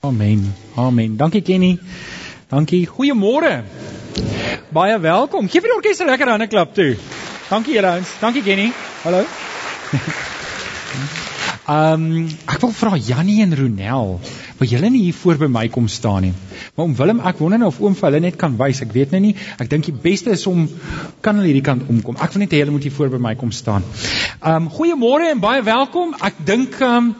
Amen. Amen. Dankie Kenny. Dankie. Goeiemôre. Baie welkom. Geef vir die orkes 'n lekker hande klap toe. Dankie julle ouens. Dankie Kenny. Hallo. Ehm um, ek wil vra Jannie en Ronel, wil julle nie hier voor by my kom staan nie? Maar om Willem, ek wonder nou of oom vir hulle net kan wys. Ek weet nou nie. Ek dink die beste is om kan hulle hierdie kant omkom. Ek wil net hê hulle moet hier voor by my kom staan. Ehm um, goeiemôre en baie welkom. Ek dink ehm um,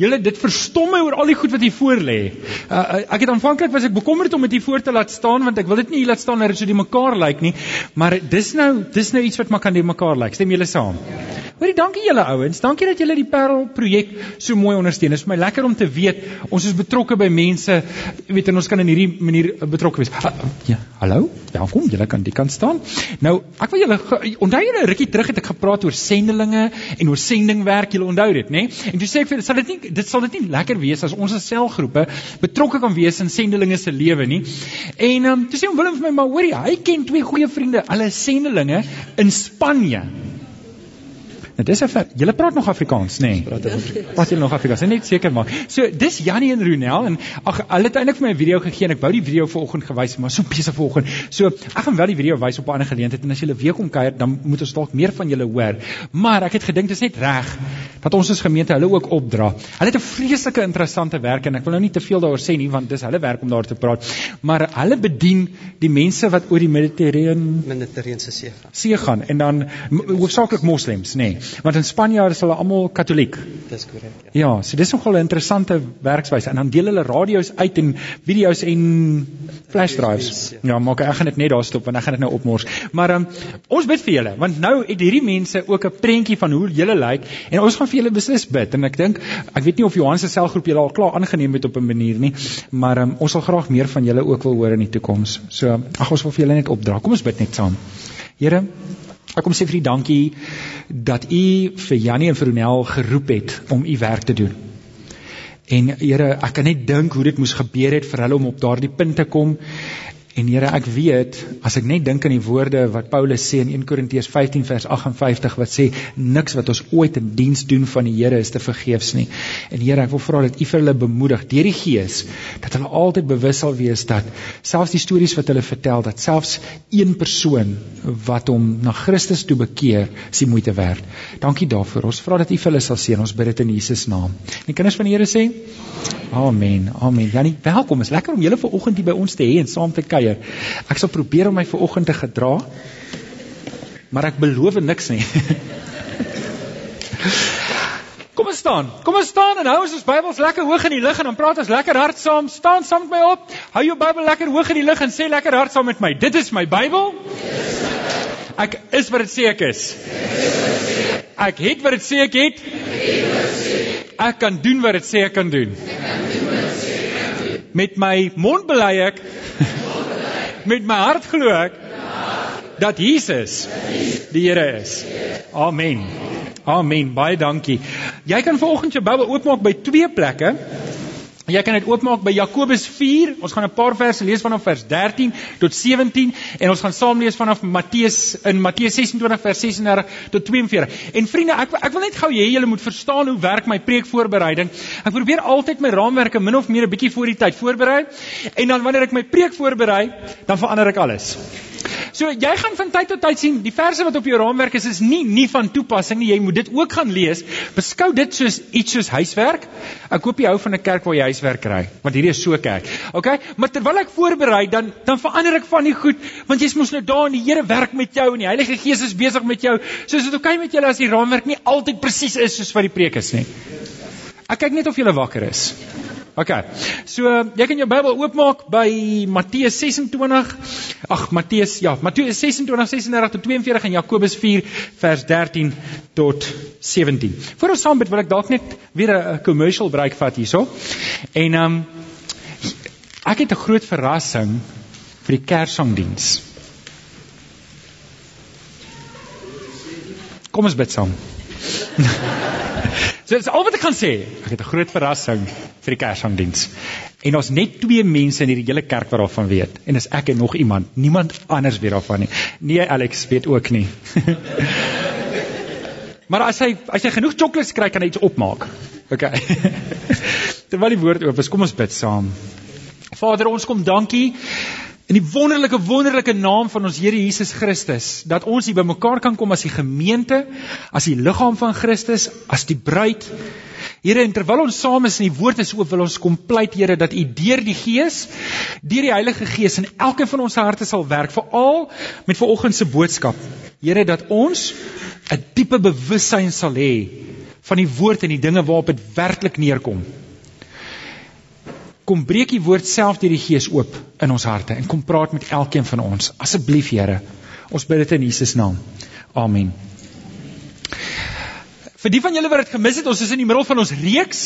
Julle dit verstom my oor al die goed wat hier voor lê. Uh, uh, ek het aanvanklik was ek bekommerd om dit hier voor te laat staan want ek wil dit nie hier laat staan dat dit so die mekaar lyk nie, maar dis nou dis nou iets wat maar kan die mekaar lyk. Stem julle saam? Hoorie, dankie julle ouens. Dankie dat julle die Parel projek so mooi ondersteun. Dit is vir my lekker om te weet ons is betrokke by mense, jy weet en ons kan in hierdie manier betrokke wees. Uh, ja, hallo. Welkom. Julle kan die kant staan. Nou, ek wil julle onthou julle rukkie terug het ek gepraat oor sendelinge en oor sendingwerk. Julle onthou dit, né? Nee? En toe sê ek vir sal dit nie dit sal dit nie lekker wees as ons as selgroepe betrokke kan wees in sendelinge se lewe nie. En ehm um, toe sê hom Willem vir my maar hoorie, hy ken twee goeie vriende, hulle sendelinge in Spanje. Nou dis 'n julle praat nog Afrikaans, nê? Nee. Praat julle nog Afrikaans? Net seker maak. So, dis Jannie en Ronel en ag hulle het eintlik vir my 'n video gegee en ek wou die video vanoggend gewys, maar so besig vanoggend. So, ek gaan wel die video wys op 'n ander geleentheid en as julle weer kom kuier, dan moet ons dalk meer van julle hoor. Maar ek het gedink dis net reg dat ons as gemeente hulle ook opdra. Hulle het 'n vreeslike interessante werk en ek wil nou nie te veel daaroor sê nie want dis hulle werk om daar te praat. Maar hulle bedien die mense wat oor die Mediterrane Mediterrane see gaan. See gaan en dan hoofsaaklik moslems, nê. Nee. Want in Spanje is hulle almal katoliek. Dis korrek. Ja. ja, so dis nogal 'n interessante werkswyse en dan deel hulle radio's uit en video's en flash drives. Ja, maak ek gaan dit net daar stop want ek gaan dit nou opmors. Maar um, ons bid vir julle want nou het hierdie mense ook 'n prentjie van hoe julle lyk en ons gaan vir julle beslis bid en ek dink ek weet nie of Johan se selgroep julle al klaar aangeneem het op 'n manier nie, maar um, ons sal graag meer van julle ook wil hoor in die toekoms. So ag ons wil vir julle net opdra. Kom ons bid net saam. Here Ek kom sê vir u dankie dat u vir Janie en vir Ronel geroep het om u werk te doen. En Here, ek kan net dink hoe dit moes gebeur het vir hulle om op daardie punt te kom En Here, ek weet as ek net dink aan die woorde wat Paulus sê in 1 Korintiërs 15 vers 58 wat sê niks wat ons ooit in diens doen van die Here is te vergeefs nie. En Here, ek wil vra dat U vir hulle bemoedig deur die Gees dat hulle altyd bewus sal wees dat selfs die stories wat hulle vertel dat selfs een persoon wat hom na Christus toe bekeer, is die moeite werd. Dankie daarvoor. Ons vra dat U vir hulle sal seën. Ons bid dit in Jesus naam. En kinders van die Here sê Amen. Amen. Janie, welkom. Is lekker om julle vanoggend hier by ons te hê en saam te kuier. Ek sal probeer om my vanoggend te gedra. Maar ek beloof niks nie. Kom ons staan. Kom ons staan en hou ons ons Bybels lekker hoog in die lug en dan praat ons lekker hard saam. Staan saam met my op. Hou jou Bybel lekker hoog in die lug en sê lekker hard saam met my. Dit is my Bybel. Ek is wat dit sê ek is. Ek het wat dit sê ek het. Ek kan doen wat dit sê ek kan doen. Met my mond bely ek met my hart glo ek dat Jesus die Here is. Amen. Amen. Baie dankie. Jy kan vanoggend jou Bybel oopmaak by twee plekke. Jy kan dit oopmaak by Jakobus 4. Ons gaan 'n paar verse lees vanaf vers 13 tot 17 en ons gaan saam lees vanaf Matteus in Matteus 26 vers 36 tot 42. En vriende, ek ek wil net gou hê julle moet verstaan hoe werk my preekvoorbereiding. Ek probeer altyd my raamwerke min of meer 'n bietjie voor die tyd voorberei en dan wanneer ek my preek voorberei, dan verander ek alles. So jy gaan van tyd tot tyd sien die verse wat op jou raamwerk is is nie nie van toepassing nie. Jy moet dit ook gaan lees. Beskou dit soos iets soos huiswerk. Ek hoop jy hou van 'n kerk waar jy huiswerk kry, want hierdie is so kerk. OK? Maar terwyl ek voorberei, dan dan verander ek van die goed, want jy's mos nou daar en die Here werk met jou en die Heilige Gees is besig met jou. So is dit OK met julle as die raamwerk nie altyd presies is soos wat die preek is nie. Ek kyk net of jy wakker is. OK. So jy kan jou Bybel oopmaak by Matteus 26. Ag Matteus, ja, Matteus 26 36 tot 42 en Jakobus 4 vers 13 tot 17. Voor ons saam bid wil ek dalk net weer 'n commercial break vat hierso. En ehm um, ek het 'n groot verrassing vir die Kersangdiens. Kom ons bid saam. So dis al wat ek kan sê. Ek het 'n groot verrassing vir die Kersangdiens. En ons net twee mense in hierdie hele kerk wat daarvan weet. En dis ek en nog iemand. Niemand anders weet daarvan nie. Nee, Alex weet ook nie. maar as hy as hy genoeg chocolates kry, kan hy iets opmaak. OK. Terwyl die woord oop is, kom ons bid saam. Vader, ons kom dankie in die wonderlike wonderlike naam van ons Here Jesus Christus dat ons hier bymekaar kan kom as die gemeente, as die liggaam van Christus, as die bruid. Here, en terwyl ons saam is en die woord is oop, wil ons kom pleit Here dat U deur die Gees, deur die Heilige Gees in elkeen van ons harte sal werk, veral met vanoggend se boodskap. Here, dat ons 'n diepe bewussyn sal hê van die woord en die dinge waarop dit werklik neerkom kom breek die woord self deur die gees oop in ons harte en kom praat met elkeen van ons. Asseblief Here ons bid dit in Jesus naam. Amen Vir die van julle wat dit gemis het, ons is in die middel van ons reeks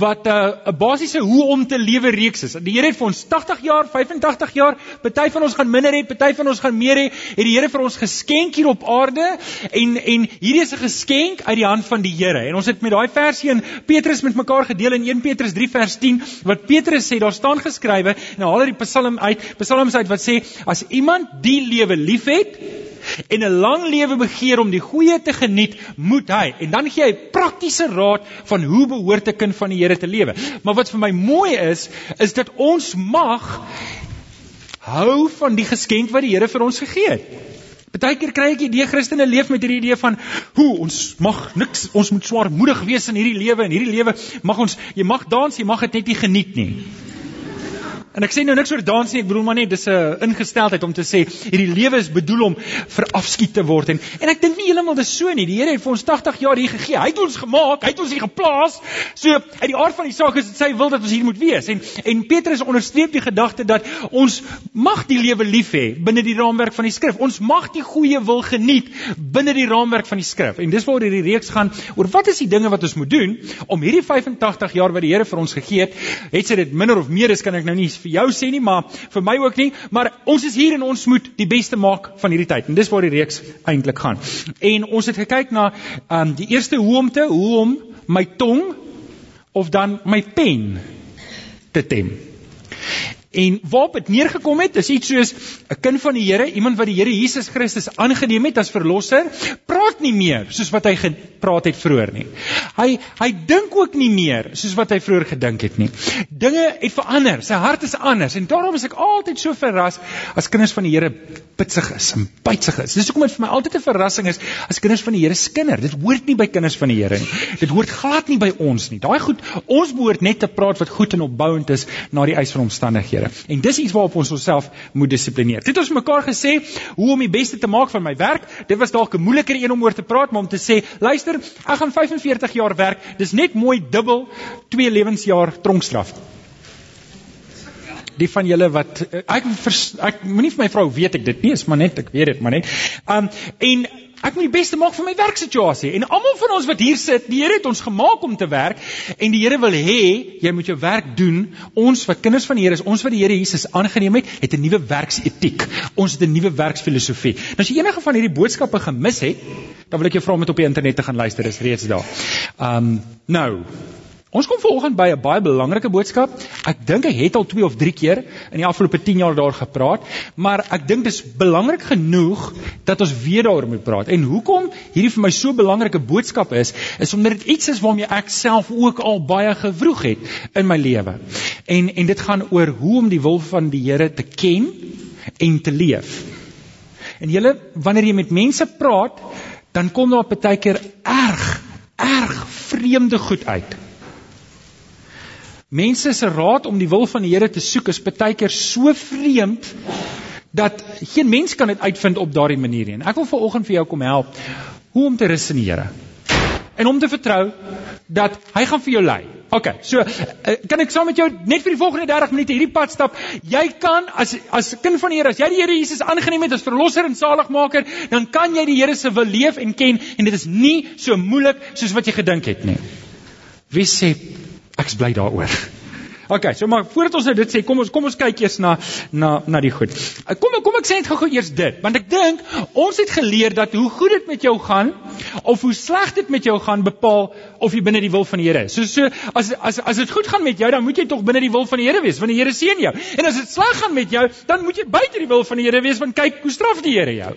wat 'n uh, 'n basiese hoe om te lewe reeks is. Die Here het vir ons 80 jaar, 85 jaar, party van ons gaan minder hê, party van ons gaan meer hê, het die Here vir ons geskenk hier op aarde en en hierdie is 'n geskenk uit die hand van die Here. En ons het met daai versie in Petrus met mekaar gedeel in 1 Petrus 3 vers 10 wat Petrus sê, daar staan geskrywe en haal uit die Psalm uit, Psalms uit wat sê as iemand die lewe liefhet, en 'n lang lewe begeer om die goeie te geniet, moet hy. En dan gee hy praktiese raad van hoe behoort 'n kind van die Here te lewe. Maar wat vir my mooi is, is dat ons mag hou van die geskenk wat die Here vir ons gegee het. Partykeer kry ek idee Christene leef met hierdie idee van hoe ons mag niks ons moet swaarmoedig wees in hierdie lewe en hierdie lewe mag ons jy mag dans jy mag dit net nie geniet nie. En ek sê nou niks oor dans nie, ek bedoel maar net dis 'n ingesteldheid om te sê hierdie lewe is bedoel om verafskiet te word en en ek dink nie heeltemal dis so nie. Die Here het vir ons 80 jaar hier gegee. Hy het ons gemaak, hy het ons hier geplaas. So uit die aard van die saak is dit sy wil dat ons hier moet wees. En en Petrus onderstreep die gedagte dat ons mag die lewe lief hê binne die raamwerk van die skrif. Ons mag die goeie wil geniet binne die raamwerk van die skrif. En dis waaroor hierdie reeks gaan oor wat is die dinge wat ons moet doen om hierdie 85 jaar wat die Here vir ons gegee het, het sy dit minder of meer is kan ek nou nie vir jou sê nie, maar vir my ook nie, maar ons is hier en ons moet die beste maak van hierdie tyd. En dis waar die reeks eintlik gaan. En ons het gekyk na ehm um, die eerste hoe om te hoe om my tong of dan my pen te tem. En waarop dit neergekom het, is iets soos 'n kind van die Here, iemand wat die Here Jesus Christus aangeneem het as verlosser, praat nie meer soos wat hy gepraat het vroeër nie. Hy hy dink ook nie meer soos wat hy vroeër gedink het nie. Dinge het verander, sy hart is anders en daarom is ek altyd so verras as kinders van die Here pitsig is en bytsig is. Dis hoekom dit vir my altyd 'n verrassing is as kinders van die Here skinder. Dit hoort nie by kinders van die Here nie. Dit hoort glad nie by ons nie. Daai goed, ons behoort net te praat wat goed en opbouend is na die eis van omstandighede. Here. En dis iets waarop ons onsself moet dissiplineer. Dit het ons mekaar gesê hoe om die beste te maak van my werk. Dit was dalk 'n moeiliker een om oor te praat, maar om te sê, luister, ek gaan 45 jaar werk. Dis net mooi dubbel 2 lewensjaar tronkstraf. Die van julle wat ek ek moenie vir my vrou weet ek dit nie, is maar net ek weet dit maar net. Um en Ek moet die beste maak van my werksituasie. En almal van ons wat hier sit, die Here het ons gemaak om te werk en die Here wil hê jy moet jou werk doen. Ons wat kinders van die Here is, ons wat die Here Jesus aangeneem het, het 'n nuwe werksetiek. Ons het 'n nuwe werksfilosofie. Nou as jy enige van hierdie boodskappe gemis het, dan wil ek jou vra om dit op die internet te gaan luister, is reeds daar. Um nou, Ons kom vanoggend by 'n baie belangrike boodskap. Ek dink ek het al 2 of 3 keer in die afgelope 10 jaar daar gepraat, maar ek dink dis belangrik genoeg dat ons weer daaroor moet praat. En hoekom hierdie vir my so belangrike boodskap is, is omdat dit iets is waarmee ek self ook al baie gewroeg het in my lewe. En en dit gaan oor hoe om die wil van die Here te ken en te leef. En julle, wanneer jy met mense praat, dan kom daar baie keer erg, erg vreemde goed uit. Mense se raad om die wil van die Here te soek is baie keer so vreemd dat geen mens kan dit uitvind op daardie manier nie. Ek wil veraloggend vir jou kom help hoe om te rus in die Here. En om te vertrou dat hy gaan vir jou lei. OK. So eh, kan ek saam met jou net vir die volgende 30 minute hierdie pad stap. Jy kan as as kind van die Here, as jy die Here Jesus aangeneem het as verlosser en saligmaker, dan kan jy die Here se wil leef en ken en dit is nie so moeilik soos wat jy gedink het nie. Wie sê Ek's bly daaroor. OK, so maar voordat ons nou dit sê, kom ons kom ons kyk eers na na na die goed. Eh, kom kom ek sê net gou-gou eers dit, want ek dink ons het geleer dat hoe goed dit met jou gaan of hoe sleg dit met jou gaan bepaal of jy binne die wil van die Here is. So so as as as dit goed gaan met jou, dan moet jy tog binne die wil van die Here wees, want die Here seën jou. En as dit sleg gaan met jou, dan moet jy buite die wil van die Here wees, want kyk hoe straf die Here jou.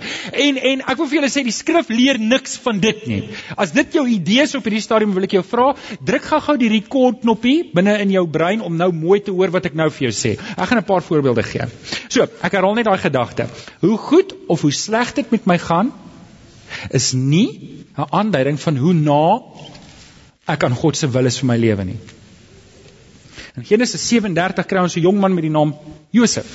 En en ek wil vir julle sê die skrif leer niks van dit nie. As dit jou idees op hierdie stadium wil ek jou vra, druk gou-gou die record knoppie binne in jou brein om nou mooi te hoor wat ek nou vir jou sê. Ek gaan 'n paar voorbeelde gee. So, ek herhaal net daai gedagte. Hoe goed of hoe sleg dit met my gaan, is nie 'n aanduiding van hoe na ek aan God se wil is vir my lewe nie. In Genesis 37 kry ons 'n jong man met die naam Josef.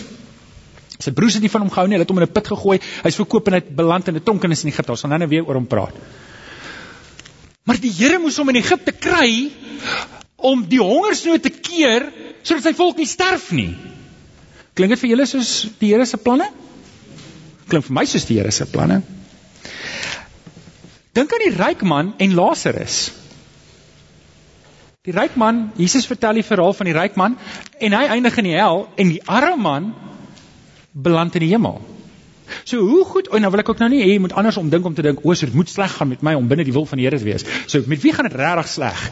Sy broers het nie van hom gehou nie, hulle het hom in 'n put gegooi. Hy's verkoop en hy beland in 'n tronk in Egipte. Ons gaan nou weer oor hom praat. Maar die Here moes hom in Egipte kry om die hongersnood te keer sodat sy volk nie sterf nie. Klink dit vir julle soos die Here se planne? Klink vir my soos die Here se planne. Dink aan die ryk man en Lazarus. Die ryk man, Jesus vertel die verhaal van die ryk man en hy eindig in die hel en die arme man beland in die hemel. So hoe goed, en nou wil ek ook nou nie hê jy moet anders omdink om te dink o, so dit moet sleg gaan met my om binne die wil van die Here te wees. So met wie gaan dit regtig sleg?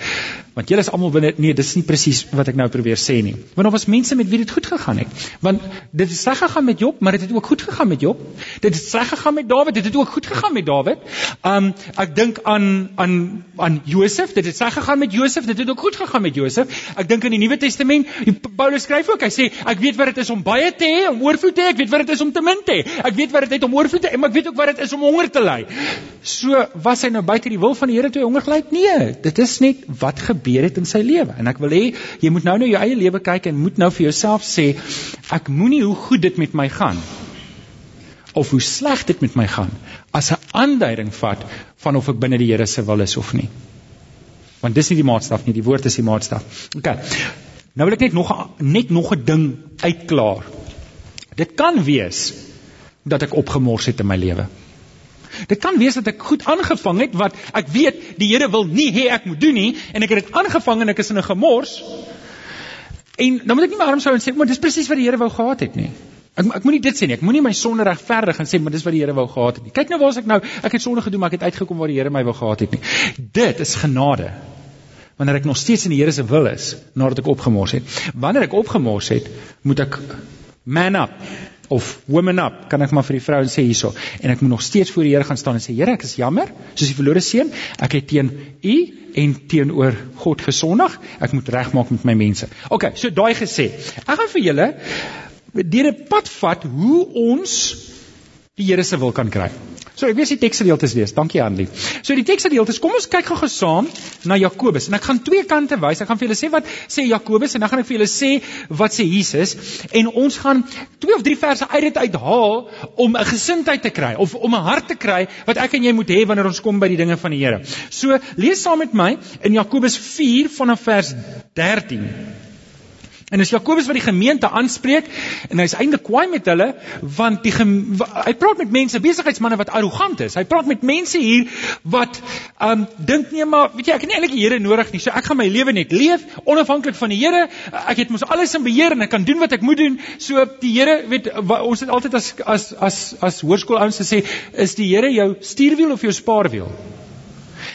Want julle is almal binne nee, dis nie presies wat ek nou probeer sê nie. Want daar was mense met wie dit goed gegaan het. Want dit het sleg gegaan met Job, maar dit het ook goed gegaan met Job. Dit het sleg gegaan met Dawid, dit het ook goed gegaan met Dawid. Um ek dink aan aan aan Josef, dit het sleg gegaan met Josef, dit het ook goed gegaan met Josef. Ek dink in die Nuwe Testament, Paulus skryf ook, hy sê ek weet wat dit is om baie te hê, om oorvloed te hê, ek weet wat dit is om te min te hê. Ek weet wat dit is om oorvloed te hê, maar ek weet ook wat dit is om honger te ly. So was hy nou buite die wil van die Here toe hy honger gely het? Nee, dit is net wat gebeur het in sy lewe. En ek wil hê jy moet nou na jou eie lewe kyk en moet nou vir jouself sê ek moenie hoe goed dit met my gaan of hoe sleg dit met my gaan as 'n aanduiding vat van of ek binne die Here se wil is of nie. Want dis nie die maatstaf nie, die woord is die maatstaf. OK. Nou wil ek net nog net nog 'n ding uitklaar. Dit kan wees dat ek opgemors het in my lewe. Dit kan wees dat ek goed aangevang het wat ek weet die Here wil nie hê ek moet doen nie en ek het dit aangevang en ek is in 'n gemors. En dan moet ek nie my arms hou en sê, "Maar dis presies wat die Here wou gehad het nie." Ek ek moenie dit sê nie. Ek moenie my sonde regverdig en sê, "Maar dis wat die Here wou gehad het nie." Kyk nou waar ek nou, ek het sonde gedoen, maar ek het uitgekom waar die Here my wou gehad het nie. Dit is genade. Wanneer ek nog steeds in die Here se wil is nadat ek opgemors het. Wanneer ek opgemors het, moet ek man up of woman up, kan ek maar vir die vrouens sê hierso. En ek moet nog steeds voor die Here gaan staan en sê, Here, ek is jammer, soos die verlore seun, ek het teen U en teenoor God gesondig. Ek moet regmaak met my mense. OK, so daai gesê. Ek gaan vir julle deur 'n pad vat hoe ons die Here se wil kan kry. So ek weet die teksgedeeltes lees. Dankie Anlie. So die teksgedeeltes, kom ons kyk gou saam na Jakobus en ek gaan twee kante wys. Ek gaan vir julle sê wat sê Jakobus en dan gaan ek vir julle sê wat sê Jesus en ons gaan twee of drie verse uit dit uithaal om 'n gesindheid te kry of om 'n hart te kry wat ek en jy moet hê wanneer ons kom by die dinge van die Here. So lees saam met my in Jakobus 4 vanaf vers 13. En dis Jakobus wat die gemeente aanspreek en hy's eintlik kwaai met hulle want die hy praat met mense besigheidsmense wat arrogant is. Hy praat met mense hier wat um dink nee maar weet jy ek het nie eintlik die Here nodig nie. So ek gaan my lewe net leef onafhanklik van die Here. Ek het mos alles in beheer en ek kan doen wat ek moet doen. So die Here weet ons het altyd as as as as hoërskoolouens gesê is die Here jou stuurwiel of jou spaarwiel?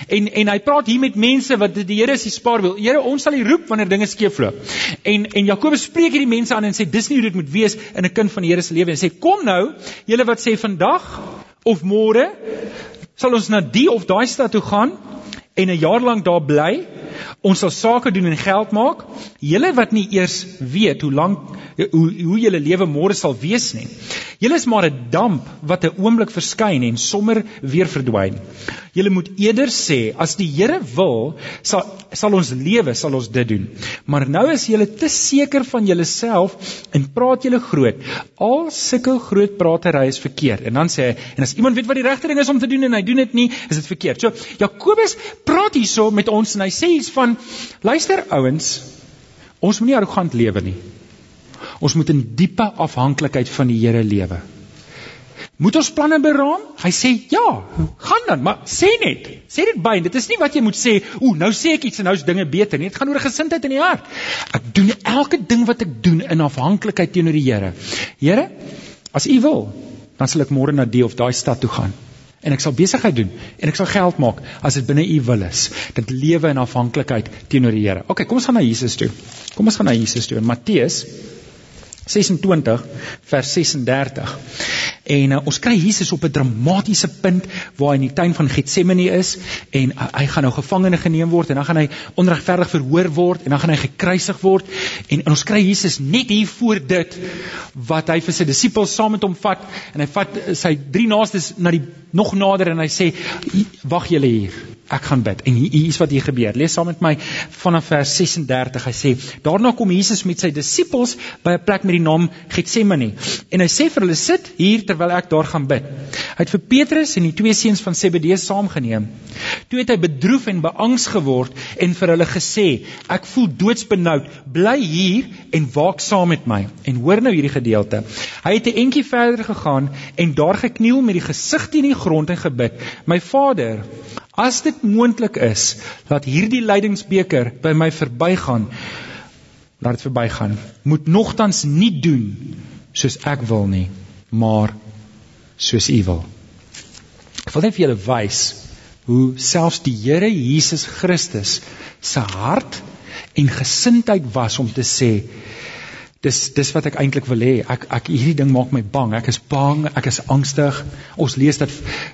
En en hy praat hier met mense wat die Here is die spaarwiel. Here, ons sal U roep wanneer dinge skeefloop. En en Jakobus spreek hierdie mense aan en sê dis nie hoe dit moet wees in 'n kind van die Here se lewe en sê kom nou, julle wat sê vandag of môre sal ons na die of daai stad toe gaan en 'n jaar lank daar bly. Ons sal sake doen en geld maak. Julle wat nie eers weet hoe lank hoe hoe julle lewe môre sal wees nie. Julle is maar 'n damp wat 'n oomblik verskyn en sommer weer verdwyn. Julle moet eerder sê as die Here wil, sal sal ons lewe, sal ons dit doen. Maar nou is julle te seker van julleself en praat julle groot. Al sulke groot pratery is verkeerd. En dan sê hy, en as iemand weet wat die regte ding is om te doen en hy doen dit nie, is dit verkeerd. So Jakobus praat hierso met ons en hy sê iets van luister ouens, ons moenie arrogant lewe nie. Ons moet in diepe afhanklikheid van die Here lewe. Moet ons planne beraam? Hy sê ja, gaan dan, maar sê net. Sê dit by. Dit is nie wat jy moet sê, o, nou sê ek iets en nou is dinge beter nie. Dit gaan oor gesindheid in die hart. Ek doen elke ding wat ek doen in afhanklikheid teenoor die Here. Here, as U wil, dan sal ek môre na die of daai stad toe gaan. En ek sal besigheid doen en ek sal geld maak as dit binne u wil is. Dit lewe in afhanklikheid teenoor die Here. OK, kom ons gaan na Jesus toe. Kom ons gaan na Jesus toe in Matteus 26 vers 36. En uh, ons kry Jesus op 'n dramatiese punt waar hy in die tuin van Getsemane is en uh, hy gaan nou gevangene geneem word en dan gaan hy onregverdig verhoor word en dan gaan hy gekruisig word en, en ons kry Jesus net hier voor dit wat hy vir sy disippels saam met hom vat en hy vat uh, sy drie naastes na die nog nader en hy sê wag julle hier ek gaan bid. En hier is wat hier gebeur. Lees saam met my vanaf vers 36. Hy sê: Daarna kom Jesus met sy disippels by 'n plek met die naam Getsemane. En hy sê vir hulle: "Sit hier terwyl ek daar gaan bid." Hy het vir Petrus en die twee seuns van Zebedeus saamgeneem. Toe het hy bedroef en beangs geword en vir hulle gesê: "Ek voel doodsbenoud. Bly hier en waak saam met my." En hoor nou hierdie gedeelte. Hy het 'n entjie verder gegaan en daar gekniel met die gesig teen die grond en gebid: "My Vader, As dit moontlik is dat hierdie lydingsbeker by my verbygaan, laat dit verbygaan. Moet nogtans nie doen soos ek wil nie, maar soos U wil. Ek wil net vir julle wys hoe selfs die Here Jesus Christus se hart en gesindheid was om te sê dis dis wat ek eintlik wil hê. Ek ek hierdie ding maak my bang. Ek is bang, ek is angstig. Ons lees dat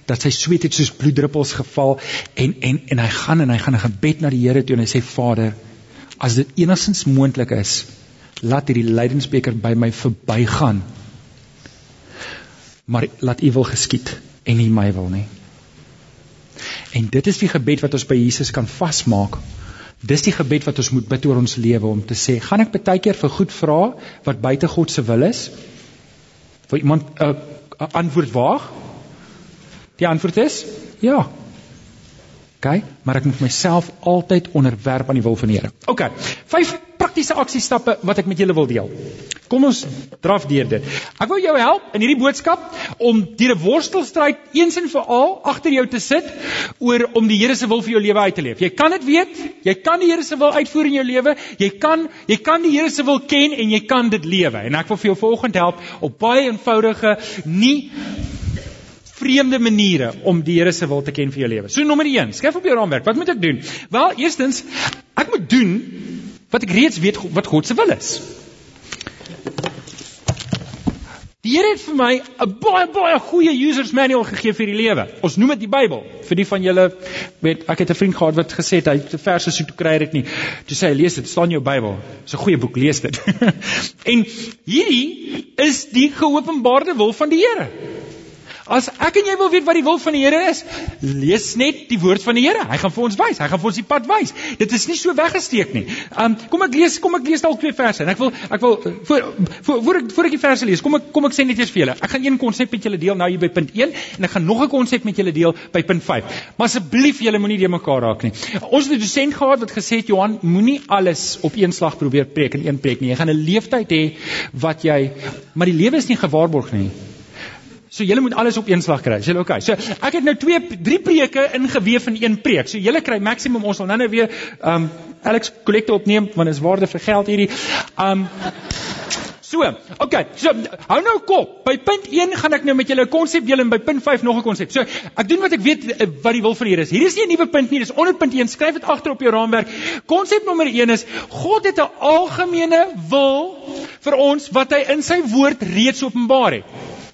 dat sy sweet het soos bloeddruppels geval en en en hy gaan en hy gaan 'n gebed na die Here toe en hy sê Vader, as dit enigstens moontlik is, laat hierdie lydensbeker by my verbygaan. Maar laat U wil geskied en nie my wil nie. En dit is die gebed wat ons by Jesus kan vasmaak Dis die gebed wat ons moet bid oor ons lewe om te sê, gaan ek baie keer vir goed vra wat buite God se wil is? Vir iemand 'n uh, uh, antwoord waag? Die antwoord is ja. OK, maar ek moet myself altyd onderwerp aan die wil van die Here. OK. Vyf praktiese aksiestappe wat ek met julle wil deel. Kom ons draf deur dit. Ek wil jou help in hierdie boodskap om deur 'n worstelstryd eens en vir al agter jou te sit oor om die Here se wil vir jou lewe uit te leef. Jy kan dit weet, jy kan die Here se wil uitvoer in jou lewe. Jy kan jy kan die Here se wil ken en jy kan dit lewe. En ek wil vir jou vanoggend help op baie eenvoudige nie vreemde maniere om die Here se wil te ken vir jou lewe. So nommer 1, skryf op jou raamwerk. Wat moet ek doen? Wel, eerstens, ek moet doen wat ek reeds weet wat God se wil is. Die Here het vir my 'n baie baie goeie users manual gegee vir die lewe. Ons noem dit die Bybel. Vir die van julle weet ek het 'n vriend gehad wat gesê het hy het verse so toe kry dit nie. Toe sê hy lees dit, staan jou Bybel. Dis 'n goeie boek, lees dit. en hierdie is die geopenbaarde wil van die Here. As ek en jy wil weet wat die wil van die Here is, lees net die woord van die Here. Hy gaan vir ons wys. Hy gaan vir ons die pad wys. Dit is nie so weggesteek nie. Um kom ek lees, kom ek lees dalk twee verse en ek wil ek wil voor voor voor ek voor ek die verse lees, kom ek kom ek sê net eers vir julle. Ek gaan een konsep met julle deel nou hier by punt 1 en ek gaan nog 'n konsep met julle deel by punt 5. Maar asseblief julle moenie die mekaar raak nie. Ons het 'n dosent gehad wat gesê het Johan, moenie alles op een slag probeer preek in een preek nie. Jy gaan 'n leeftyd hê wat jy maar die lewe is nie gewaarborg nie. So julle moet alles op een slag kry. Is julle okay? So ek het nou twee drie preke ingeweef in een preek. So julle kry maksimum ons sal nou net weer um Alex kollekte opneem want dit is waarde vir geld hierdie. Um So, okay. So hou nou kop. By punt 1 gaan ek nou met julle 'n konsep deel en by punt 5 nog 'n konsep. So, ek doen wat ek weet eh, wat die wil van die Here is. Hier is nie 'n nuwe punt nie, dis onder punt 1. Skryf dit agter op jou raamwerk. Konsep nommer 1 is God het 'n algemene wil vir ons wat hy in sy woord reeds openbaar het.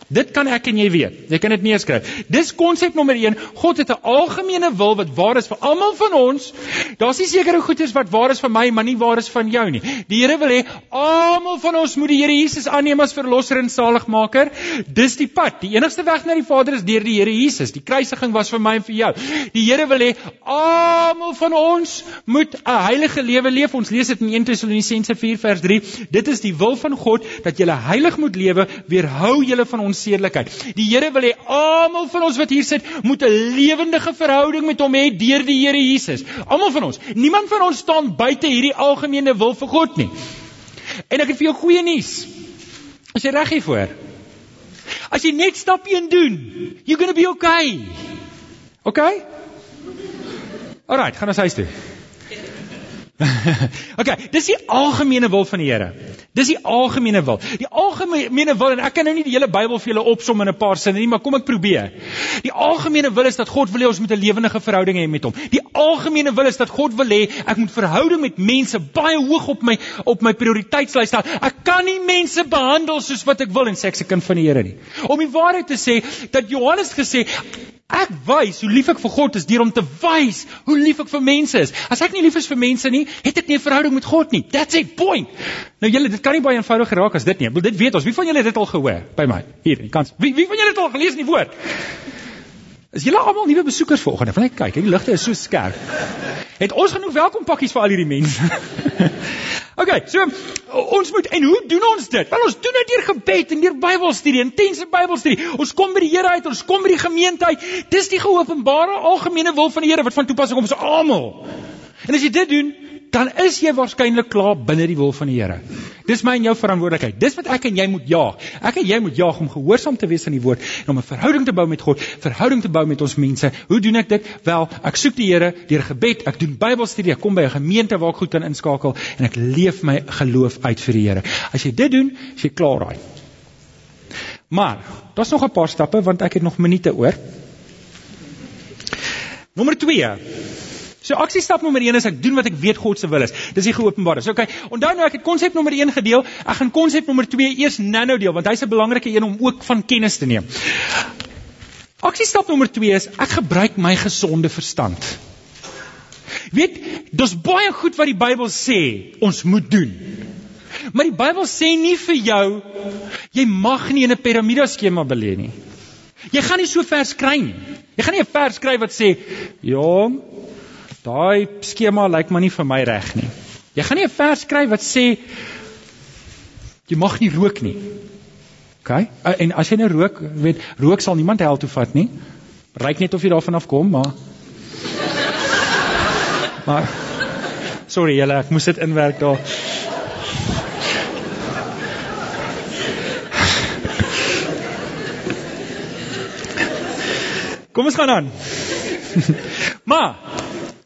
Dit kan ek en jy weet. Jy kan dit neerskryf. Dis konsep nommer 1. God het 'n algemene wil wat waar is vir almal van ons. Daar's nie sekere goeders wat waar is vir my, maar nie waar is van jou nie. Die Here wil hê almal van ons moet die Here Jesus aanneem as verlosser en saligmaker. Dis die pad. Die enigste weg na die Vader is deur die Here Jesus. Die kruisiging was vir my en vir jou. Die Here wil hê almal van ons moet 'n heilige lewe leef. Ons lees dit in 1 Tessalonisense 4 vers 3. Dit is die wil van God dat jy heilig moet lewe, weerhou julle van ons onsedelikheid. Die Here wil hê almal van ons wat hier sit moet 'n lewendige verhouding met hom hê deur die Here Jesus. Almal van ons. Niemand van ons staan buite hierdie algemene wil vir God nie. En ek het vir jou goeie nuus. As jy reg hiervoor. As jy net stap 1 doen, you're going to be okay. Okay? Alrite, gaan ons huis toe. okay, dis die algemene wil van die Here. Dis die algemene wil. Die algemene wil en ek kan nou nie die hele Bybel vir julle opsom in 'n paar sinne nie, maar kom ek probeer. Die algemene wil is dat God wil hê ons moet 'n lewendige verhouding hê met hom. Die algemene wil is dat God wil hê ek moet verhouding met mense baie hoog op my op my prioriteitslys stel. Ek kan nie mense behandel soos wat ek wil en sê ek's 'n kind van die Here nie. Om die waarheid te sê dat Johannes gesê Ek wys hoe lief ek vir God is deur om te wys hoe lief ek vir mense is. As ek nie lief is vir mense nie, het ek nie 'n verhouding met God nie. That's it, point. Nou julle, dit kan nie baie eenvoudig geraak as dit nie. Ek bedoel dit weet ons. Wie van julle het dit al gehoor by my? Hier, die kans. Wie wie van julle het al gelees in die woord? Is julle almal nuwe besoekers vanoggend? Wil net kyk, die ligte is so skerp. Het ons genoeg welkompakkies vir al hierdie mense? okay, so ons moet en hoe doen ons dit? Wel ons doen dit deur gebed en deur Bybelstudie, intense Bybelstudie. Ons kom by die Here uit, ons kom by die gemeente uit. Dis die geopenbare algemene wil van die Here wat van toepassing op ons almal. En as jy dit doen, dan is jy waarskynlik klaar binne die wil van die Here. Dis my en jou verantwoordelikheid. Dis wat ek en jy moet jaag. Ek en jy moet jaag om gehoorsaam te wees aan die woord en om 'n verhouding te bou met God, verhouding te bou met ons mense. Hoe doen ek dit? Wel, ek soek die Here deur gebed, ek doen Bybelstudie, ek kom by 'n gemeente waar ek goed kan inskakel en ek leef my geloof uit vir die Here. As jy dit doen, is jy klaar daai. Maar, daar's nog 'n paar stappe want ek het nog minute oor. Nommer 2. So aksiestap nommer 1 is ek doen wat ek weet God se wil is. Dis die geopenbare. So okay, onthou nou ek het konsep nommer 1 gedeel. Ek gaan konsep nommer 2 eers nou-nou deel want hy's 'n belangrike een om ook van kennis te neem. Aksiestap nommer 2 is ek gebruik my gesonde verstand. Weet, dis baie goed wat die Bybel sê ons moet doen. Maar die Bybel sê nie vir jou jy mag nie in 'n piramideskema belê nie. Jy gaan nie so vers kry nie. Jy gaan nie 'n vers skryf wat sê, "Jong, Daai skema lyk maar nie vir my reg nie. Jy gaan nie 'n vers skryf wat sê jy mag nie rook nie. OK? En as jy nou rook, weet, rook sal niemand hel toe vat nie. Ryk net of jy daarvan af kom, maar Maar sorry julle, ek moes dit inwerk daar. Kom ons gaan aan. maar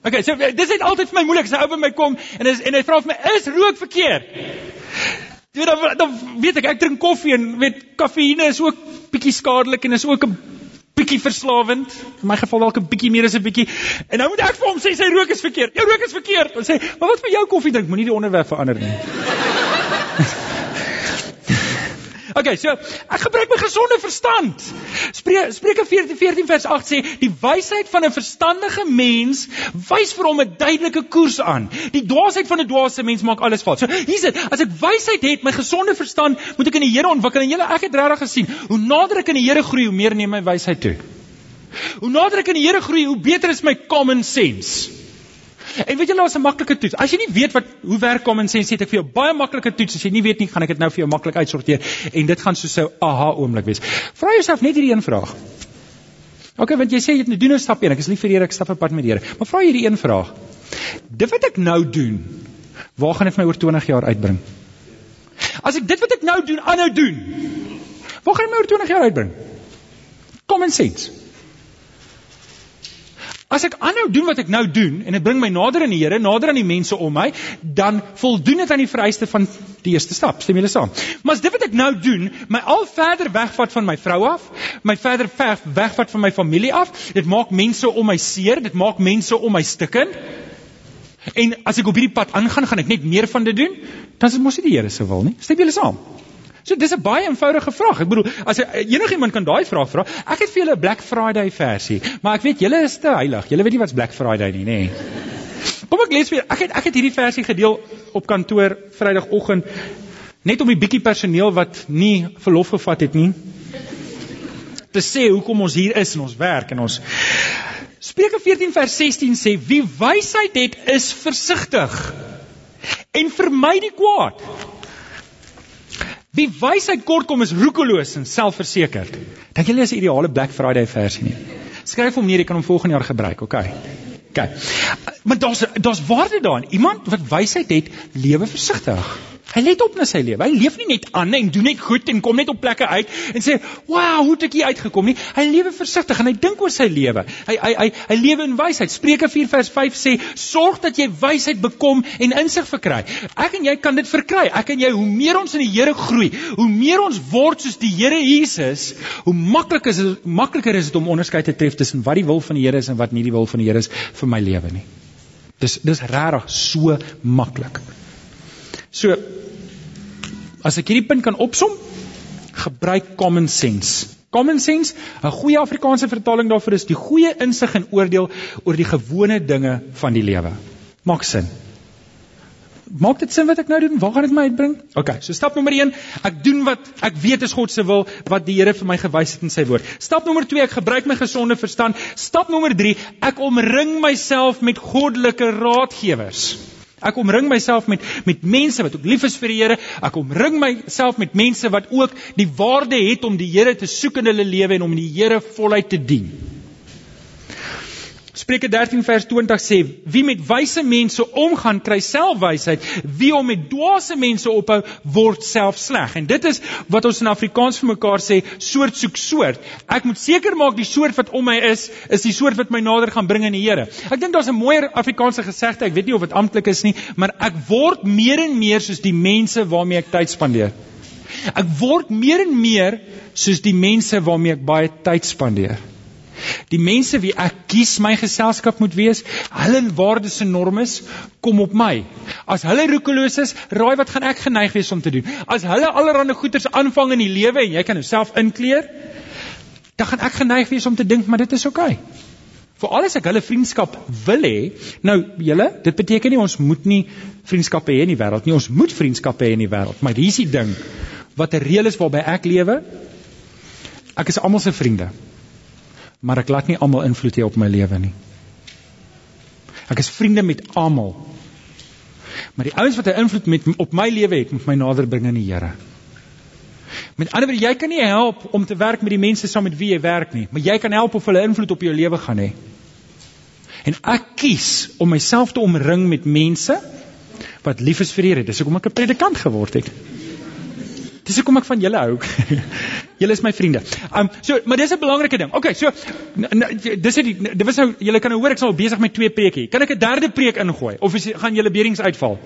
Okay, so dis net altyd vir my moeilik as 'n ou by my kom en is, en hy vra vir my, "Is rook verkeerd?" Jy weet dan dan weet ek ek drink koffie en weet kafeïne is ook bietjie skadelik en is ook 'n bietjie verslawend. In my geval dalk 'n bietjie meer as 'n bietjie. En nou moet ek vir hom sê sy rook is verkeerd. Jou rook is verkeerd. En sê, "Maar wat vir jou koffie drink? Moenie die onderwerp verander nie." Okay, so ek gebruik my gesonde verstand. Spreuke Spreuke 14 14 vers 8 sê die wysheid van 'n verstandige mens wys vir hom 'n duidelike koers aan. Die dwaasheid van 'n dwaase mens maak alles fout. So hier's dit. As ek wysheid het, my gesonde verstand, moet ek in die Here ontwikkel. En julle ek het regtig gesien, hoe nader ek in die Here groei, hoe meer neem my wysheid toe. Hoe nader ek in die Here groei, hoe beter is my common sense. En weet jy nou as 'n maklike toets. As jy nie weet wat hoe werk common sense het ek vir jou baie maklike toets. As jy nie weet nie, gaan ek dit nou vir jou maklik uitsorteer en dit gaan soos 'n aha oomblik wees. Vra jouself net hierdie een vraag. OK, want jy sê jy het nou doen 'n stap 1. Ek is lief vir die Here, ek stap op pad met die Here. Maar vra hierdie een vraag. Dit wat ek nou doen, waar gaan dit my oor 20 jaar uitbring? As ek dit wat ek nou doen aanhou doen, waar gaan dit my oor 20 jaar uitbring? Common sense. As ek aanhou doen wat ek nou doen en dit bring my nader aan die Here, nader aan die mense om my, dan voldoen dit aan die vereiste van die eerste stap. Stem julle saam? Maar as dit wat ek nou doen my al verder wegvat van my vrou af, my verder weg wegvat van my familie af, dit maak mense om my seer, dit maak mense om my stikken. En as ek op hierdie pad aangaan, gaan ek net meer van dit doen, dan is dit mos nie die Here se wil nie. Stem julle saam? So dis 'n baie eenvoudige vraag. Ek bedoel, as enigiemand kan daai vraag vra, ek het vir julle 'n Black Friday versie, maar ek weet julle is te heilig. Julle weet nie wat's Black Friday nie, nê? Nee. Kom ek lees vir ek het ek het hierdie versie gedeel op kantoor Vrydagoggend net om die bietjie personeel wat nie verlof gevat het nie te sê hoekom ons hier is en ons werk en ons Spreuke 14 vers 16 sê wie wysheid het is versigtig en vermy die kwaad. Wie wysheid kort kom is roekeloos en selfversekerd. Dink julle is 'n ideale Black Friday versie nie? Skryf hom neer, jy kan hom volgende jaar gebruik, okay? Okay. Maar daar's daar's waarde daarin. Iemand wat wysheid het, lewe versigtig. Hy let op na sy lewe. Hy leef nie net aan en doen net goed en kom net op plekke uit en sê, "Wow, hoe het ek hier uitgekom nie?" Hy lewe versigtig en hy dink oor sy lewe. Hy hy hy hy lewe in wysheid. Spreuke 4 vers 5 sê, "Sorg dat jy wysheid bekom en insig verkry." Ek en jy kan dit verkry. Ek en jy, hoe meer ons in die Here groei, hoe meer ons word soos die Here Jesus, hoe maklik is makliker is dit om onderskeid te tref tussen wat die wil van die Here is en wat nie die wil van die Here is vir my lewe nie. Dis dis regtig so maklik. So as ek hierdie punt kan opsom, gebruik common sense. Common sense, 'n goeie Afrikaanse vertaling daarvoor is die goeie insig en oordeel oor die gewone dinge van die lewe. Maak sin. Maak dit sin wat ek nou doen? Waar gaan dit my uitbring? OK, so stap nommer 1, ek doen wat ek weet is God se wil, wat die Here vir my gewys het in sy woord. Stap nommer 2, ek gebruik my gesonde verstand. Stap nommer 3, ek omring myself met goddelike raadgewers. Ek omring myself met met mense wat ook lief is vir die Here. Ek omring myself met mense wat ook die waarde het om die Here te soek in hulle lewe en om die Here voluit te dien. Spreuke 13 vers 20 sê: Wie met wyse mense omgaan, kry self wysheid. Wie om met dwaase mense ophou, word self sleg. En dit is wat ons in Afrikaans vir mekaar sê, soort soek soort. Ek moet seker maak die soort wat om my is, is die soort wat my nader gaan bring in die Here. Ek dink daar's 'n mooier Afrikaanse gesegde, ek weet nie of dit amptelik is nie, maar ek word meer en meer soos die mense waarmee ek tyd spandeer. Ek word meer en meer soos die mense waarmee ek baie tyd spandeer. Die mense wie ek kies my geselskap moet wees, hulle waardes en normes kom op my. As hulle roekeloos is, raai wat gaan ek geneig wees om te doen? As hulle allerlei goeders aanvang in die lewe en jy kan jouself inkleer, dan gaan ek geneig wees om te dink maar dit is oukei. Okay. Vir alles ek hulle vriendskap wil hê. Nou julle, dit beteken nie ons moet nie vriendskappe hê in die wêreld nie. Ons moet vriendskappe hê in die wêreld. Maar hier is die ding wat 'n reël is waarby ek lewe. Ek is almal se vriende maar ek laat nie almal invloed hê op my lewe nie. Ek is vriende met almal. Maar die ouens wat 'n invloed met op my lewe het, moet my nader bring aan die Here. Met ander woorde, jy kan nie help om te werk met die mense saam met wie jy werk nie, maar jy kan help of hulle invloed op jou lewe gaan hê. En ek kies om myself te omring met mense wat lief is vir die Here. Dis hoekom ek 'n predikant geword het. Dis hoekom ek van julle hou. julle is my vriende. Um so, maar dis 'n belangrike ding. Okay, so dis dit dit was nou julle kan nou hoor ek sal besig met twee preke. Kan ek 'n derde preek ingooi of is, gaan julle berings uitval?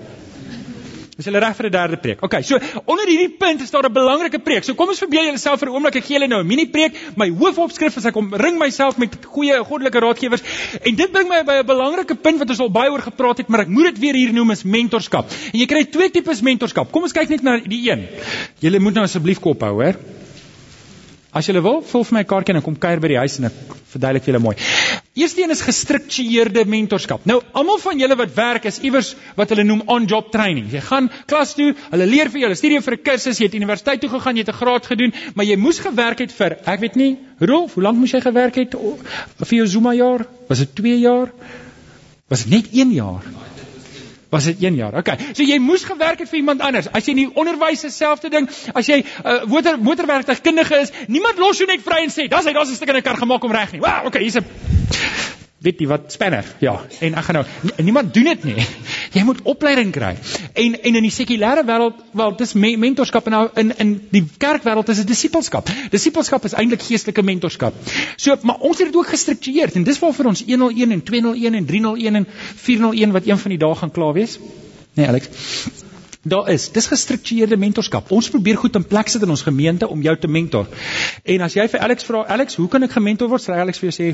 Is hulle reg vir 'n derde preek? OK, so onder hierdie punt is daar 'n belangrike preek. So kom ons verbeel jouself vir 'n oomblik ek gee julle nou 'n mini preek. My hoofopskrif is ek om ring myself met goeie goddelike raadgewers. En dit bring my by 'n belangrike punt wat ons al baie oor gepraat het, maar ek moet dit weer hier noem is mentorskap. En jy kry twee tipes mentorskap. Kom ons kyk net na die een. Julle moet nou asseblief kop hou, hoor. As jy wil, vul vir my 'n kaartjie en kom kuier by die huis en ek verduidelik vir julle mooi. Eerste een is gestruktureerde mentorskap. Nou, almal van julle wat werk is iewers wat hulle noem on-job training. Jy gaan klas toe, hulle leer vir jou, hulle studeer vir 'n kursus, jy het universiteit toe gegaan, jy het 'n graad gedoen, maar jy moes gewerk het vir, ek weet nie, Rolf, hoe lank moes jy gewerk het vir jou Zuma jaar? Was dit 2 jaar? Was dit net 1 jaar? Was dit 1 jaar. Okay. So jy moes gewerk het vir iemand anders. As jy in die onderwys dieselfde ding, as jy 'n uh, motor motorwerktuigkundige is, niemand los jou net vry en sê, "Das hy, daar's 'n stuk in 'n kar gemaak om reg nie." Wow, okay, hier's 'n weet jy wat spanner ja. En ek gaan nou niemand doen dit nie. Jy moet opleiding kry. En en in die sekulêre wêreld wel dis me, mentorskap en nou in in die kerkwêreld is dit disipelskap disipelskap is eintlik geestelike mentorskap. So maar ons het dit ook gestruktureer en dis waarvoor ons 101 en 201 en 301 en 401 wat een van die dae gaan klaar wees. Nee Alex Daar is, dis gestruktureerde mentorskap. Ons probeer goed in plek sit in ons gemeente om jou te mentor. En as jy vir Alex vra, Alex, hoe kan ek gementor word? Sê Alex vir jou sê,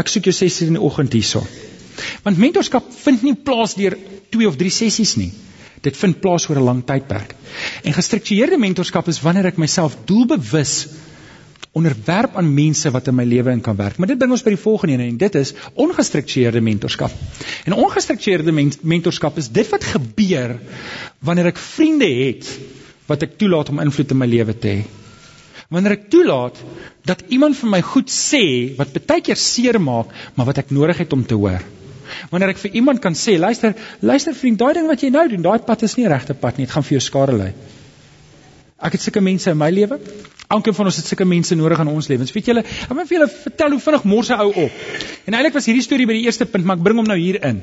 ek soek jou 6 uur in die oggend hierso. Want mentorskap vind nie plaas deur 2 of 3 sessies nie. Dit vind plaas oor 'n lang tydperk. En gestruktureerde mentorskap is wanneer ek myself doelbewus onderwerp aan mense wat in my lewe in kan werk. Maar dit bring ons by die volgende een en dit is ongestruktureerde mentorskap. En ongestruktureerde mentorskap is dit wat gebeur wanneer ek vriende het wat ek toelaat om invloed in my lewe te hê. Wanneer ek toelaat dat iemand vir my goed sê wat baie keer seer maak, maar wat ek nodig het om te hoor. Wanneer ek vir iemand kan sê, luister, luister vriend, daai ding wat jy nou doen, daai pad is nie regte pad nie, dit gaan vir jou skade lei. Ek het sulke mense in my lewe. Elkeen van ons het sulke mense nodig in ons lewens. Weet julle, ek wil vir julle vertel hoe vinnig mors 'n ou op. En eintlik was hierdie storie by die eerste punt, maar ek bring hom nou hier in.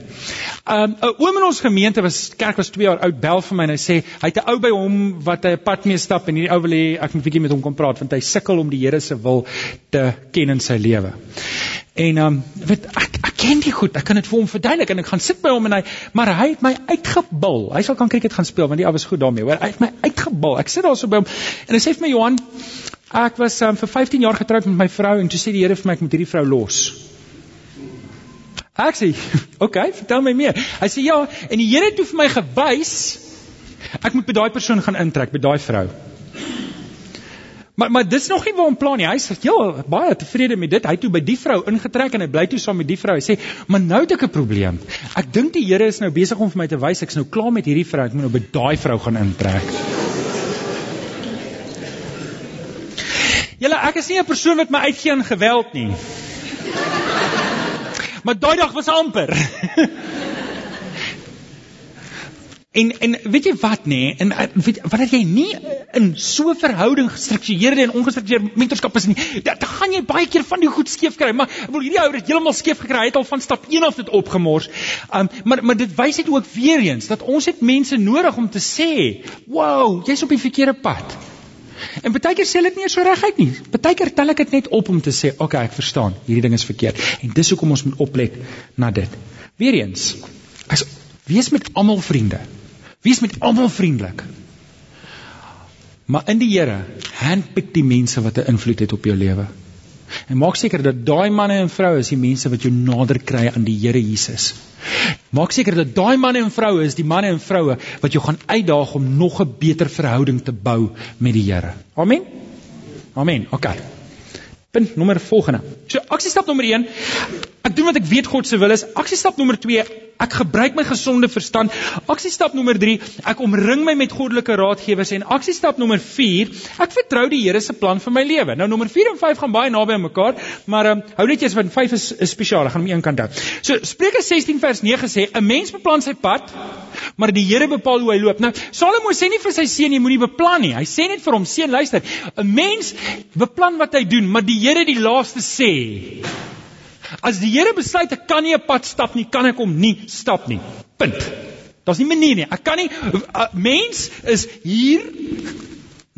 Um 'n oom in ons gemeente was kerk was 2 jaar oud, bel vir my en hy sê hy het 'n ou by hom wat hy 'n pad mee stap en hierdie ou wil hê ek moet 'n bietjie met hom kom praat want hy sukkel om die Here se wil te ken in sy lewe. En um weet ek ek ken die goed. Ek kan dit vir hom verduidelik en ek gaan sit by hom en hy maar hy het my uitgebul. Hy sal kan cricket gaan speel want die ou was goed daarmee, hoor. Hy het my uitgebul. Ek sit daar so by hom en hy sê vir my Johan, ek was um, vir 15 jaar getroud met my vrou en toe sê die Here vir my ek moet hierdie vrou los. Ek sê, "Oké, okay, vertel my meer." Hy sê, "Ja, en die Here het toe vir my gewys ek moet by daai persoon gaan intrek, by daai vrou." Maar maar dis nog nie waar hom plan nie. Hy sê, "Ja, baie tevrede met dit. Hy het toe by die vrou ingetrek en hy bly toe saam met die vrou." Hy sê, "Maar nou het ek 'n probleem. Ek dink die Here is nou besig om vir my te wys ek's nou klaar met hierdie vrou. Ek moet nou by daai vrou gaan intrek." Julle, ek is nie 'n persoon wat my uitgee aan geweld nie. Maar daai dag was amper. En en weet jy wat nê? Nee? En weet wat dat jy nie in so 'n verhouding gestruktureerde en ongestruktureerde mentorskap is nie. Dan gaan jy baie keer van die goed skeef kry. Maar ek wil hierdie ou het heeltemal skeef gekry. Hy het al van stap 1 af dit opgemors. Um maar maar dit wys net ook weer eens dat ons het mense nodig om te sê, "Wow, jy's op die verkeerde pad." En baie keer sê hulle dit nie so reguit nie. Baie keer tel ek dit net op om te sê, "Oké, okay, ek verstaan. Hierdie ding is verkeerd." En dis hoekom ons moet oplet na dit. Weereens, as wees met almal vriende. Wees met almal vriendelik. Maar in die Here handpik die mense wat 'n invloed het op jou lewe. En maak seker dat daai manne en vroue is die mense wat jou nader kry aan die Here Jesus. Maak seker dat daai manne en vroue is die manne en vroue wat jou gaan uitdaag om nog 'n beter verhouding te bou met die Here. Amen. Amen. OK. Punt nommer volgende. So aksiestap nommer 1. Ek doen wat ek weet God se wil is. Aksiestap nommer 2. Ek gebruik my gesonde verstand. Aksiestap nommer 3, ek omring my met goddelike raadgewers en aksiestap nommer 4, ek vertrou die Here se plan vir my lewe. Nou nommer 4 en 5 gaan baie naby aan mekaar, maar um, hou net eers van 5 is, is spesiaal, ek gaan hom een kant hou. So Spreuke 16 vers 9 sê, 'n mens beplan sy pad, maar die Here bepaal hoe hy loop. Nou Salomo sê nie vir sy seun jy moenie beplan nie. Hy sê net vir hom, seun luister, 'n mens beplan wat hy doen, maar die Here die laaste sê. As die Here besluit ek kan nie 'n pad stap nie, kan ek hom nie stap nie. Punt. Daar's nie manier nie. Ek kan nie mens is hier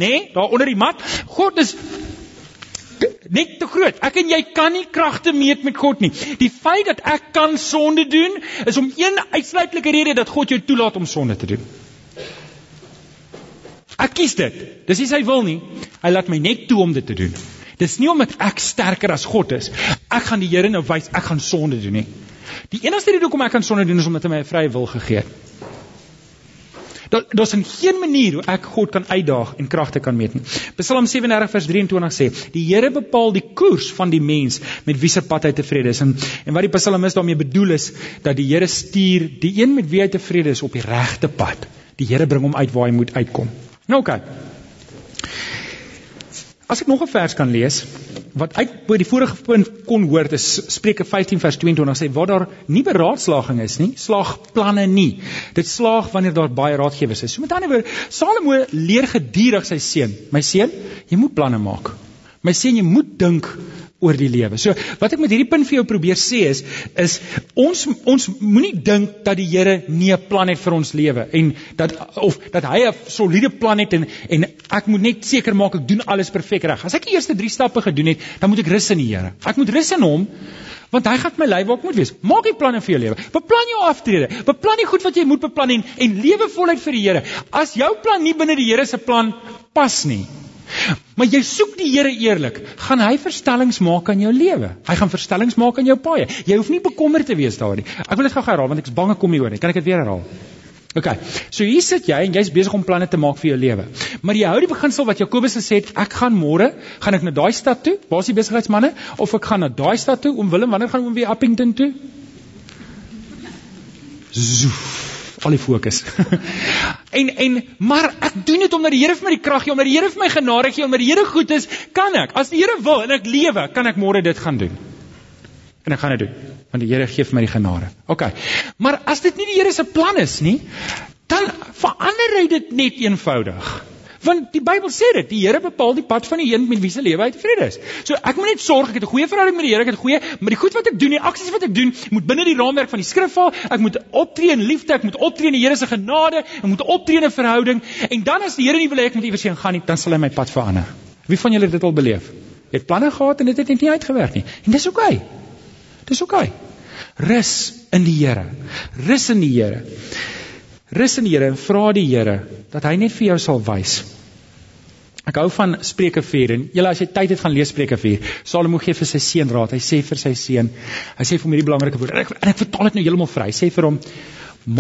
nê, nee, daar onder die mat. God is net te groot. Ek en jy kan nie kragte meet met God nie. Die feit dat ek kan sonde doen is om een uitsluitlike rede dat God jou toelaat om sonde te doen. Ek kies dit. Dis nie sy wil nie. Hy laat my net toe om dit te doen. Dis nie omdat ek sterker as God is. Ek gaan die Here nou wys ek gaan sonde doen nie. Die enigste rede hoekom ek kan sonde doen is omdat hy my 'n vrye wil gegee het. Daar daar's geen manier hoe ek God kan uitdaag en kragte kan meet nie. Psalm 37 vers 23 sê: "Die Here bepaal die koers van die mens met wie se pad hy tevrede is." En en wat die psalmis daarmee bedoel is dat die Here stuur die een met wie hy tevrede is op die regte pad. Die Here bring hom uit waar hy moet uitkom. Nou oké. Okay. As ek nog 'n vers kan lees wat uit by die vorige punt kon hoor, dis Spreuke 15 vers 22 sê waar daar nie beraadslaging is nie, slaag planne nie. Dit slaag wanneer daar baie raadgewers is. So met ander woorde, Salomo leer gedurig sy seun, my seun, jy moet planne maak. My seun, jy moet dink oor die lewe. So wat ek met hierdie punt vir jou probeer sê is is ons ons moenie dink dat die Here nie 'n plan het vir ons lewe en dat of dat hy 'n soliede plan het en en ek moet net seker maak ek doen alles perfek reg. As ek die eerste 3 stappe gedoen het, dan moet ek rus in die Here. Ek moet rus in hom want hy gaan my lei waar ek moet wees. Maak die planne vir jou lewe. Beplan jou aftrede. Beplan die goed wat jy moet beplan en en lewe voluit vir die Here. As jou plan nie binne die Here se plan pas nie, Maar jy soek die Here eerlik, gaan hy verstellings maak aan jou lewe. Hy gaan verstellings maak aan jou paaie. Jy hoef nie bekommerd te wees daaroor nie. Ek wil dit gou herhaal want ek is bang ek kom nie oor nie. Kan ek dit weer herhaal? OK. So hier sit jy en jy's besig om planne te maak vir jou lewe. Maar jy hou die beginsel wat Jakobus gesê het, ek gaan môre, gaan ek na daai stad toe, waar is die besigheidsmanne, of ek gaan na daai stad toe, oom Willem, wanneer gaan oom weer Appington toe? Zoef al die fokus. en en maar ek doen dit omdat die Here vir my die krag gee, omdat die Here vir my genade gee, omdat die Here goed is, kan ek. As die Here wil en ek lewe, kan ek môre dit gaan doen. En ek gaan dit doen want die Here gee vir my die genade. OK. Maar as dit nie die Here se plan is nie, dan verander hy dit net eenvoudig. Want die Bybel sê dit, die Here bepaal die pad van die een met wie se lewe hy tevrede is. So ek moet net sorg ek het 'n goeie verhouding met die Here, ek het 'n goeie, maar die goed wat ek doen, die aksies wat ek doen, moet binne die raamwerk van die skrif val. Ek moet optree in liefde, ek moet optree in die Here se genade, ek moet optree in 'n verhouding en dan as die Here nie wil hê ek moet iewers heen gaan nie, dan sal hy my pad verander. Wie van julle het dit al beleef? Jy het planne gehad en dit het net nie uitgewerk nie. En dis oukei. Okay. Dis oukei. Okay. Rus in die Here. Rus in die Here. Rus in die Here en vra die Here dat hy net vir jou sal wys. Ek hou van Spreuke 4 en julle as jy tyd het gaan lees Spreuke 4. Salomo gee vir sy seun raad. Hy sê vir sy seun, hy sê vir hom hierdie belangrike woord. En ek, en ek vertaal dit nou heeltemal vry. Hy sê vir hom: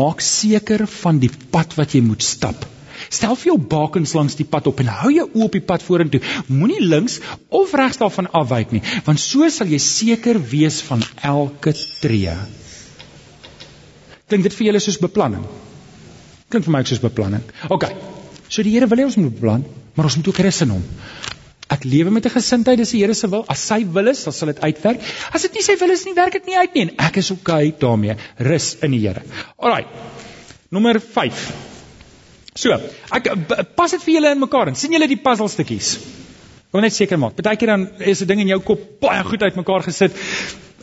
Maak seker van die pad wat jy moet stap. Stel vir jou bakens langs die pad op en hou jou oë op die pad vorentoe. Moenie links of regs daarvan afwyk nie, want so sal jy seker wees van elke tree. Klink dit vir julle soos beplanning? Klink vir my soos beplanning. OK. So die Here wil hê ons moet beplan, maar ons moet ook rus in hom. Ek lewe met 'n gesindheid dis die Here se wil. As sy wil is, dan sal dit uitwerk. As dit nie sy wil is nie, werk dit nie uit nie en ek is okay daarmee. Rus in die Here. Alraai. Nommer 5. So, ek pas dit vir julle in mekaar en sien julle die puzzle stukkies. Ek wil net seker maak. Partykeer dan is 'n ding in jou kop baie goed uitmekaar gesit.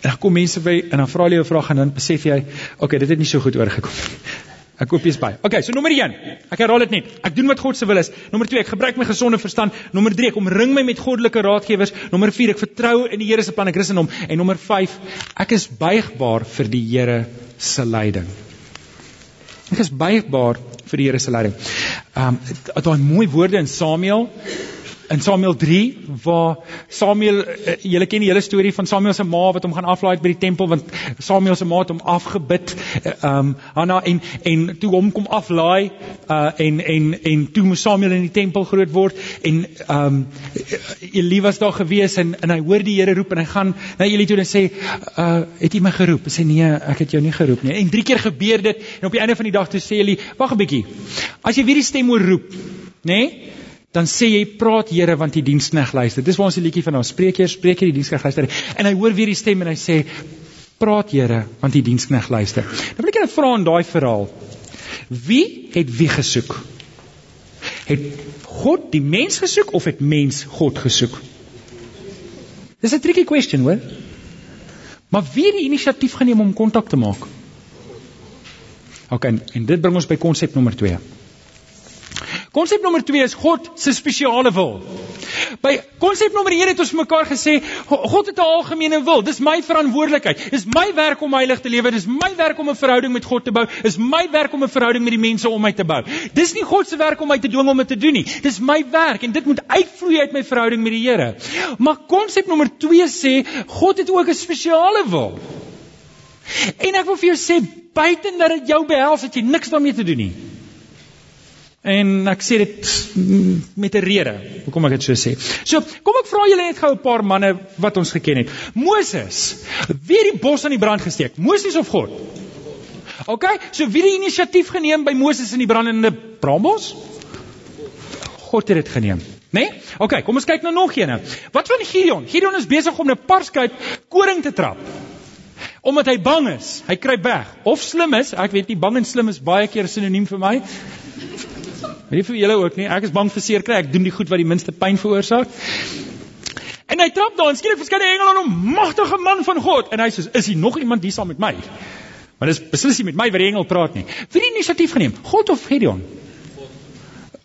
En dan kom mense by en dan vra hulle jou 'n vraag en dan besef jy, okay, dit het nie so goed oorgekom nie. Ek koop iets by. Okay, so nommer 1. Ek herhaal dit net. Ek doen wat God se wil is. Nommer 2, ek gebruik my gesonde verstand. Nommer 3, ek omring my met goddelike raadgewers. Nommer 4, ek vertrou in die Here se plan. Ek rus in hom. En nommer 5, ek is buigbaar vir die Here se leiding. Ek is buigbaar vir die Here se leiding. Ehm um, daai mooi woorde in Samuel in Samuel 3 waar Samuel uh, julle ken die hele storie van Samuel se ma wat hom gaan aflaai by die tempel want Samuel se ma het hom afgebid ehm uh, um, Hanna en en toe hom kom aflaai uh, en en en toe moes Samuel in die tempel groot word en ehm um, Eli was daar gewees en en hy hoor die Here roep en hy gaan na Eli toe en sê uh, het jy my geroep hy sê nee ek het jou nie geroep nie en drie keer gebeur dit en op die einde van die dag toe sê Eli wag 'n bietjie as jy weer die stem hoor roep nê nee? Dan sê jy praat Here want die dienskneg luister. Dis waar ons die liedjie van ons spreek hier, spreek hier die dienskneg luister. En hy hoor weer die stem en hy sê praat Here want die dienskneg luister. Nou wil ek net vra in daai verhaal. Wie het wie gesoek? Het God die mens gesoek of het mens God gesoek? Dis 'n tricky question, hoor. Maar wie het die inisiatief geneem om kontak te maak? OK, en dit bring ons by konsep nommer 2. Konsep nommer 2 is God se spesiale wil. By konsep nommer 1 het ons mekaar gesê God het 'n algemene wil. Dis my verantwoordelikheid. Dis my werk om heilig te lewe. Dis my werk om 'n verhouding met God te bou. Dis my werk om 'n verhouding met die mense om my te bou. Dis nie God se werk om my te dwing om dit te doen nie. Dis my werk en dit moet uitvloei uit my verhouding met die Here. Maar konsep nommer 2 sê God het ook 'n spesiale wil. En ek wil vir jou sê buite dat dit jou behels, het jy niks daarmee te doen nie. En ek sê dit met 'n rede. Hoekom ek dit so sê? So, kom ek vra julle net gou 'n paar manne wat ons geken het. Moses, wie het die bos aan die brand gesteek? Moses of God? OK, so wie het die inisiatief geneem by Moses in die brandende brambos? God het dit geneem. Né? Nee? OK, kom ons kyk nou nog eene. Wat van Gideon? Gideon is besig om 'n parskuit koring te trap. Omdat hy bang is, hy kruip weg. Of slim is, ek weet nie, bang en slim is baie keer sinoniem vir my. Nie vir julle ook nie. Ek is bang vir seer kry. Ek doen die goed wat die minste pyn veroorsaak. En hy trap daar en skielik verskyn 'n engel aan hom, magtige man van God, en hy sê, "Is hier nog iemand hier saam met my?" Maar dis beslis nie met my wat die engel praat nie. Wie het inisiatief geneem? God of Gideon?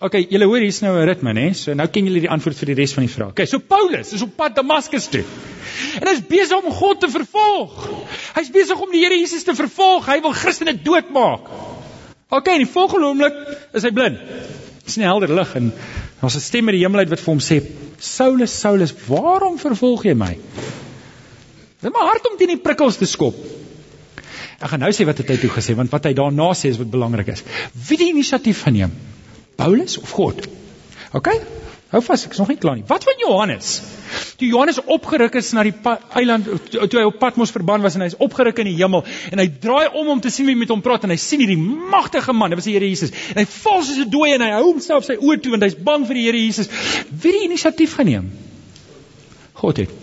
OK, julle hoor hier's nou 'n ritme, hè? So nou ken julle die antwoord vir die res van die vraag. OK, so Paulus is op pad Damaskus toe. En hy's besig om God te vervolg. Hy's besig om die Here Jesus te vervolg. Hy wil Christene doodmaak. OK, en die volgende oomblik is hy blind. Dis nie helder lig en daar's 'n stem uit die hemel uit wat vir hom sê: "Saulus, Saulus, waarom vervolg jy my?" Dit is maar hard om teen die prikkels te skop. Ek gaan nou sê wat hy toe gesê want wat hy daarna sê is wat belangrik is. Wie die inisiatief geneem? Paulus of God? OK? Hou vas, ek is nog nie klaar nie. Wat van Johannes? Toe Johannes opgeruk is na die eiland toe hy op Patmos verban was en hy is opgeruk in die hemel en hy draai om om te sien wie met hom praat en hy sien hierdie magtige man, dit was die Here Jesus. En hy val soos 'n dooie en hy hou homself sy oë toe want hy's bang vir die Here Jesus. Wie die inisiatief geneem? God het.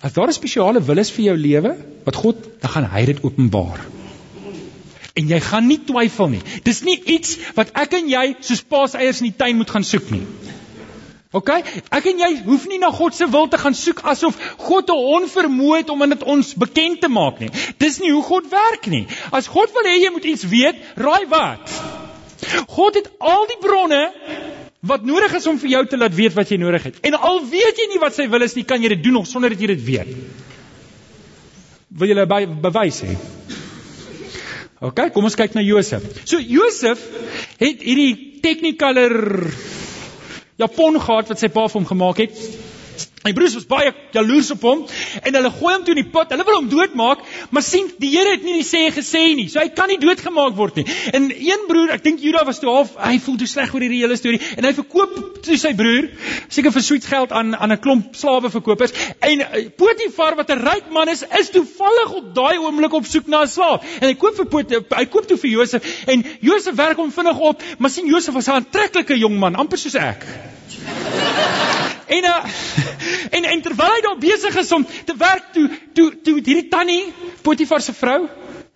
As daar 'n spesiale wil is vir jou lewe, wat God, dan gaan hy dit openbaar. En jy gaan nie twyfel nie. Dis nie iets wat ek en jy soos paaseiers in die tuin moet gaan soek nie. OK? Ek en jy hoef nie na God se wil te gaan soek asof God 'n onvermoë het om dit ons bekend te maak nie. Dis nie hoe God werk nie. As God wil hê jy moet iets weet, raai wat? God het al die bronne wat nodig is om vir jou te laat weet wat jy nodig het. En al weet jy nie wat sy wil is nie, kan jy dit doen nog sonder dat jy dit weet. Wil jy 'n bewys hê? OK, kom ons kyk na Josef. So Josef het hierdie Technicolor Japon gehad wat sy pa vir hom gemaak het. My broers was baie jaloers op hom en hulle gooi hom toe in die pot. Hulle wil hom doodmaak, maar sien, die Here het nie die sê gesê nie. So hy kan nie doodgemaak word nie. En een broer, ek dink Juda was toe half, hy voel te sleg oor hierdie hele storie en hy verkoop toe sy broer seker vir sweet geld aan aan 'n klomp slawe verkopers. En uh, Potifar wat 'n ryk man is, is toevallig op daai oomblik op soek na 'n slaaf. En hy koop vir Potifar, hy koop toe vir Josef en Josef werk hom vinnig op, maar sien Josef was 'n aantreklike jong man, amper soos ek. En uh, en en terwyl hy daar besig is om te werk toe toe toe hierdie tannie Potifar se vrou,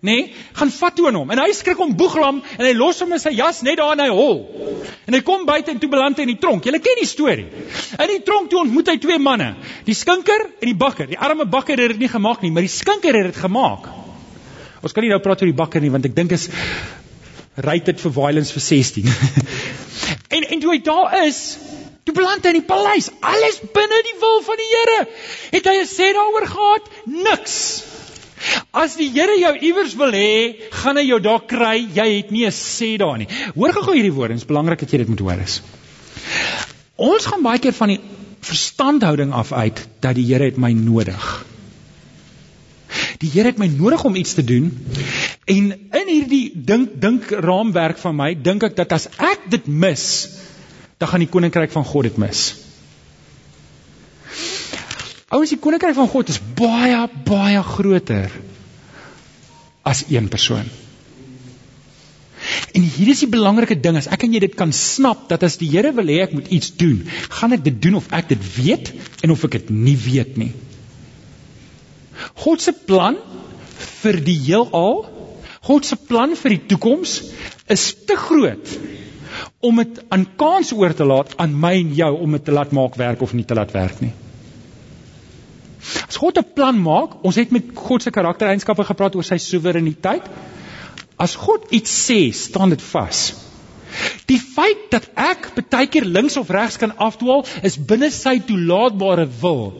nê, nee, gaan vat toe aan hom. En hy skrik om boeglam en hy los hom in sy jas net daar in hy hol. En hy kom buite en toe beland hy in die tronk. Julle ken die storie. In die tronk toe ontmoet hy twee manne, die skinker en die bakker. Die arme bakker het dit nie gemaak nie, maar die skinker het dit gemaak. Ons kan nie nou praat oor die bakker nie want ek dink is rate dit vir violence vir 16. en en toe hy daar is, Toe beland hy in die paleis, alles binne die wil van die Here. Het hy 'n sê daaroor gehad? Niks. As die Here jou iewers wil hê, gaan hy jou daar kry. Jy het nie 'n sê daar nie. Hoor gou hierdie woorde, dit is belangrik dat jy dit moet hoor is. Ons gaan baie keer van die verstandhouding af uit dat die Here het my nodig. Die Here het my nodig om iets te doen. En in hierdie dink dink raamwerk van my, dink ek dat as ek dit mis, dan gaan die koninkryk van God dit mis. Ouens, die koninkryk van God is baie baie groter as een persoon. En hier is die belangrike ding, as ek en jy dit kan snap dat as die Here wil hê ek moet iets doen, gaan ek dit doen of ek dit weet en of ek dit nie weet nie. God se plan vir die heelal, God se plan vir die toekoms is te groot om dit aan kans oor te laat aan my en jou om dit te laat maak werk of nie te laat werk nie. As God 'n plan maak, ons het met God se karaktereienskappe gepraat oor sy soewereiniteit. As God iets sê, staan dit vas. Die feit dat ek baie keer links of regs kan afdwaal, is binne sy toelaatbare wil.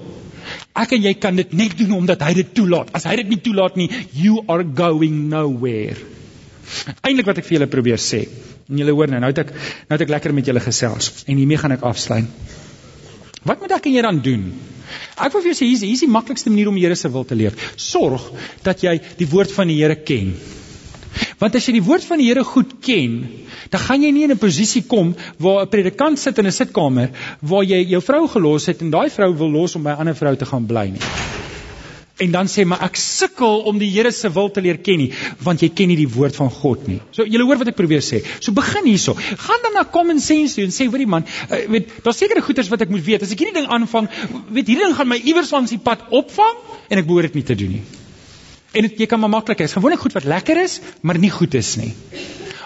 Ek en jy kan dit net doen omdat hy dit toelaat. As hy dit nie toelaat nie, you are going nowhere. Eintlik wat ek vir julle probeer sê, En julle hoor nou, nou het ek nou het ek lekker met julle gesels en hiermee gaan ek afsluit. Wat moet ek en jy dan doen? Ek wil vir jou sê hier is die maklikste manier om die Here se wil te leef. Sorg dat jy die woord van die Here ken. Want as jy die woord van die Here goed ken, dan gaan jy nie in 'n posisie kom waar 'n predikant sit in 'n sitkamer waar jy jou vrou gelos het en daai vrou wil los om by 'n ander vrou te gaan bly nie en dan sê maar ek sukkel om die Here se wil te leer ken nie want jy ken nie die woord van God nie. So julle hoor wat ek probeer sê. So begin hierso. Gaan dan na common sense toe en sê hoorie man, uh, weet daar's sekere goeders wat ek moet weet. As ek hierdie ding aanvang, weet hierdie ding gaan my iewers langs die pad opvang en ek behoort dit nie te doen nie. En dit jy kan maar maklik is. Gewoonlik goed wat lekker is, maar nie goed is nie.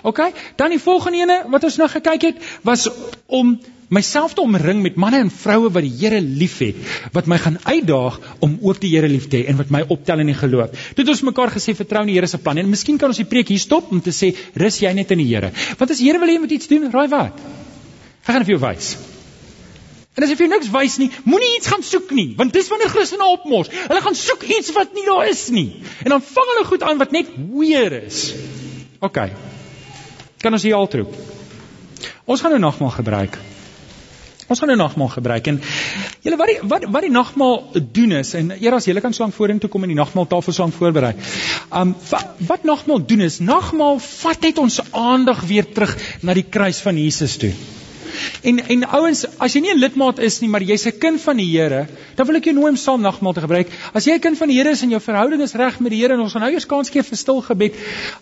OK? Dan die volgende ene wat ons nou gekyk het was om myself te omring met manne en vroue wat die Here liefhet, wat my gaan uitdaag om ook die Here lief te hê en wat my optel in die geloof. Toe het ons mekaar gesê vertrou in die Here se plan en miskien kan ons die preek hier stop om te sê rus jy net in die Here. Want as die Here wil hê jy moet iets doen, raai wat? Ek gaan vir jou wys. En as jy vir niks wys nie, moenie iets gaan soek nie, want dis wanneer Christene opmors. Hulle gaan soek iets wat nie daar is nie. En dan vang hulle goed aan wat net weer is. OK. Kan ons hier altroep? Ons gaan nou nagmaal gebruik. Ons gaan nou nagmaal gebruik en julle wat die wat wat die nagmaal doen is en eers as julle kan slank vorentoe kom en die nagmaal tafel slank voorberei. Um wat, wat nagmaal doen is nagmaal vat net ons aandag weer terug na die kruis van Jesus toe. En en ouens, as jy nie 'n lidmaat is nie, maar jy's 'n kind van die Here, dan wil ek jou nooi om saam nagmaal te gebruik. As jy 'n kind van die Here is en jou verhouding is reg met die Here en ons gaan nou eers kans gee vir stil gebed,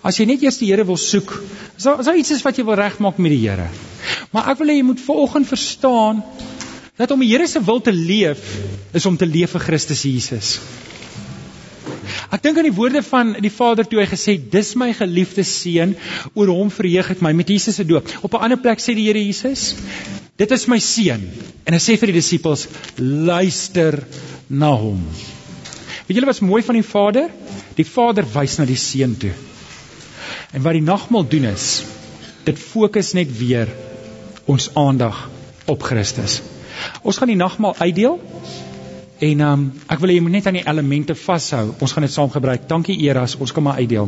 as jy net eers die Here wil soek, is daar is daar iets is wat jy wil regmaak met die Here. Maar ek wil hê jy moet vanoggend verstaan dat om die Here se wil te leef is om te leef vir Christus Jesus. Ek dink aan die woorde van die Vader toe hy gesê dis my geliefde seun oor hom verheug ek my met Jesus se doop. Op 'n ander plek sê die Here Jesus, dit is my seun en hy sê vir die disippels luister na hom. Weet julle wat's mooi van die Vader? Die Vader wys na die seun toe. En wat die nagmaal doen is dit fokus net weer ons aandag op Christus. Ons gaan die nagmaal uitdeel. En um, ek wil hê jy moet net aan die elemente vashou. Ons gaan dit saam gebruik. Dankie Eras, ons kom maar uitdeel.